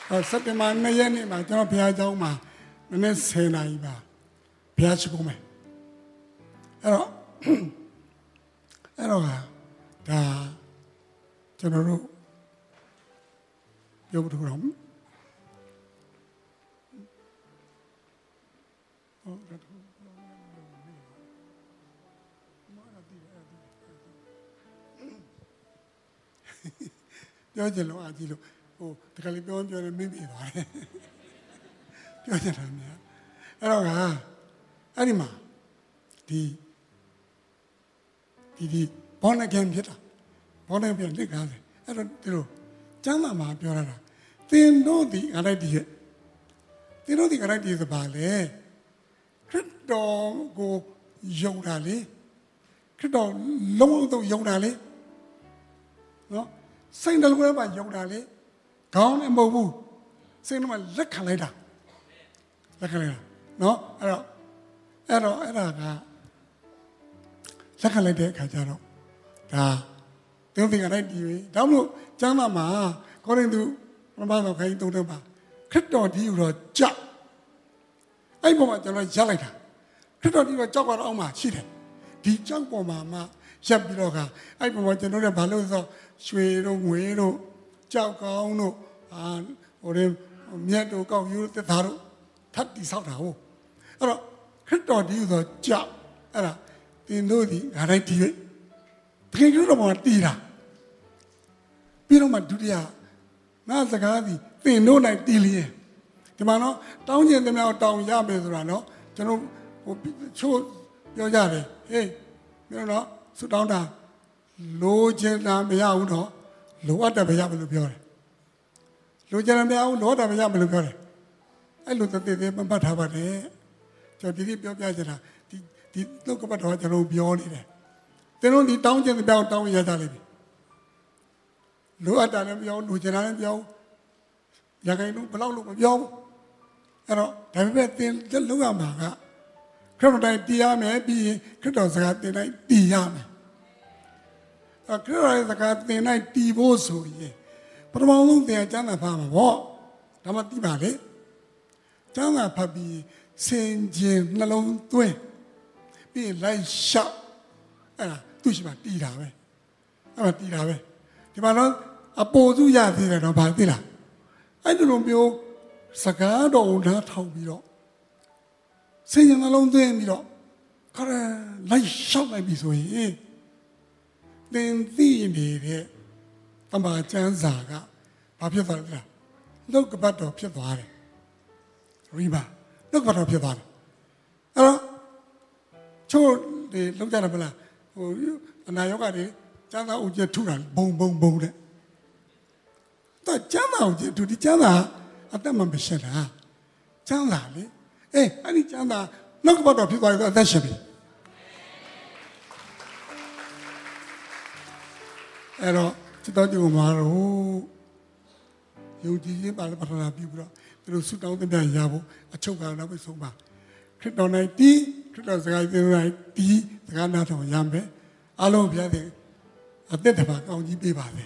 အဲစက်တင်ဘာ2ရက်နေ့မှာကျွန်တော်ဘုရားကျောင်းမှာနည်းနည်း10နာရီပါဘုရားရှိခိုးမယ်အဲ့တော့အဲ့တော့ဟာဒါကျွန်တော်တို့ ပြောဖို့တော့ဟုတ်တယ်ပြောချင်လို့အာကြီးလို့ဟိုတခါလေးပြောရင်ပြောရင်မင်းပြေသွားတယ်ပြောချင်တာများအဲ့တော့ကအဲ့ဒီမှာဒီဒီဒီဘောနကန်ဖြစ်တာဘောနကန်ဖြစ်လက်ကားတယ်အဲ့တော့ဒီလိုကျမ်းမာမှာပြောရတာ သင်တို့ဒီအလိုက်ဒီရဲ့သင်တို့ဒီအလိုက်ဒီဆိုပါလေခရစ်တော်ကိုယုံတာလေခရစ်တော်လုံးဝတော့ယုံတာလေနော်စိတ်နှလုံးထဲမှာယုံတာလေခေါင်းနဲ့မဟုတ်ဘူးစိတ်ထဲမှာလက်ခံလိုက်တာလက်ခံလိုက်တာနော်အဲ့တော့အဲ့တော့အဲ့ဒါကလက်ခံလိုက်တဲ့အခါကျတော့ဒါတုံးတင်ကလိုက်ဒီပဲဒါမလို့ကျမ်းစာမှာကောရိန္သု ပထမဆုံးခိုင်းတုံးတယ်ပါခရစ်တော်ဒီဟူတော့ကြောက်အဲ့ပေါ်မှာကျွန်တော်ရက်လိုက်တာခရစ်တော်ဒီတော့ကြောက်ကတော့အောက်မှာရှိတယ်ဒီကြောက်ပေါ်မှာမှရက်ပြီးတော့ကအဲ့ပေါ်မှာကျွန်တော်တို့ဘာလို့ဆိုရွှေတို့ငွေတို့ကြောက်ကောင်းတို့အာဟိုရင်မြတ်တို့ကောက်ယူသက်သားတို့ထပ်တိဆောက်တာဟုတ်အဲ့တော့ခရစ်တော်ဒီဟူတော့ကြောက်အဲ့ဒါတင်တို့ဒီငါတိုင်းဒီ၍တကယ်လို့တော့တည်တာပြီးတော့မှဒုတိယ ငါစကားဒီတင်တို့နိုင်တည်လျင်ဒီမှာနော်တောင်းကျင်သမျှတောင်းရမယ်ဆိုတာနော်ကျွန်တော်ဟိုချို့ပြောကြတယ်ဟေးပြောတော့ဆူတောင်းတာလိုချင်တာမရဘူးတော့လိုအပ်တယ်မရဘူးလို့ပြောတယ်လိုချင်တယ်မရဘူးလိုအပ်တယ်မရဘူးလို့ပြောတယ်အဲ့လိုတည်တည်မမှတ်ထားပါတယ်ကျွန်တော်ဒီနေ့ပြောပြချင်တာဒီဒီလောကပတ်တော်ကျွန်တော်ပြောနေတယ်ကျွန်တော်ဒီတောင်းချင်တဲ့ပြောင်းတောင်းရကြလိမ့်မယ် လိုအပ်တာလည်းပြောလိုချင်တာလည်းပြောရခိုင်လုံးဘလောက်လို့မပြောဘူးအဲ့တော့ဒါပေမဲ့သင်လုံးရမှာကခရစ်တော်တိုင်းတည်ရမယ်ပြီးရင်ခရစ်တော်စကားသင်တိုင်းတည်ရမယ်အခရစ်တော်စကားသင်တိုင်းတည်ဖို့ဆိုရင်ပထမဆုံးသင်ကျမ်းစာဖတ်မှာပေါ့ဒါမှတည်ပါလေကျမ်းစာဖတ်ပြီးစင်ကြင်နှလုံးသွင်းပြီးရင်လိုက်ရှောက်အဲ့ဒါသူ့ရှိမှတည်တာပဲအဲ့ဒါတည်တာပဲဒီမှာတော့ အပေါ်စုရသေးတယ်တော့ဗာသိလားအဲ့ဒီလိုမျိုးစကားတော်နားထောင်ပြီးတော့စင်ကြင်နှလုံးသွင်းပြီးတော့ခရလိုက်ရှောက်လိုက်ပြီဆိုရင်သင်သိနေတဲ့တမန်ကျမ်းစာကဘာဖြစ်သွားလဲလောက်ကပတ်တော်ဖြစ်သွားတယ်ရီဘာလောက်ကပတ်တော်ဖြစ်သွားတယ်အဲ့တော့ချို့ဒီလောက်ကြတယ်မလားဟိုအနာယောဂတွေကျမ်းစာအုပ်ကျထုတာဘုံဘုံဘုံတဲ့ တော့ကျမ်းစာအုပ်ကျထုဒီကျမ်းစာအသက်မမရှိတာကျမ်းစာလေအေးအဲ့ဒီကျမ်းစာလောက်ကပတ်တော်ဖြစ်သွားရင်အသက်ရှင်ပြီအဲ့တော့စတော်ကြုံမှာတော့ယုံကြည်ခြင်းပါလပထနာပြုပြီးတော့သူတို့ဆုတောင်းတဲ့ရဖို့အချုပ်ကနောက်ပြီးဆုံးပါခရစ်တော်၌တီးခရစ်တော်စကားပြော၌တီးစကားနားထောင်ရမယ်အလုံးဘုရားသခင်အသက်တပါကောင်းကြီးပေးပါစေ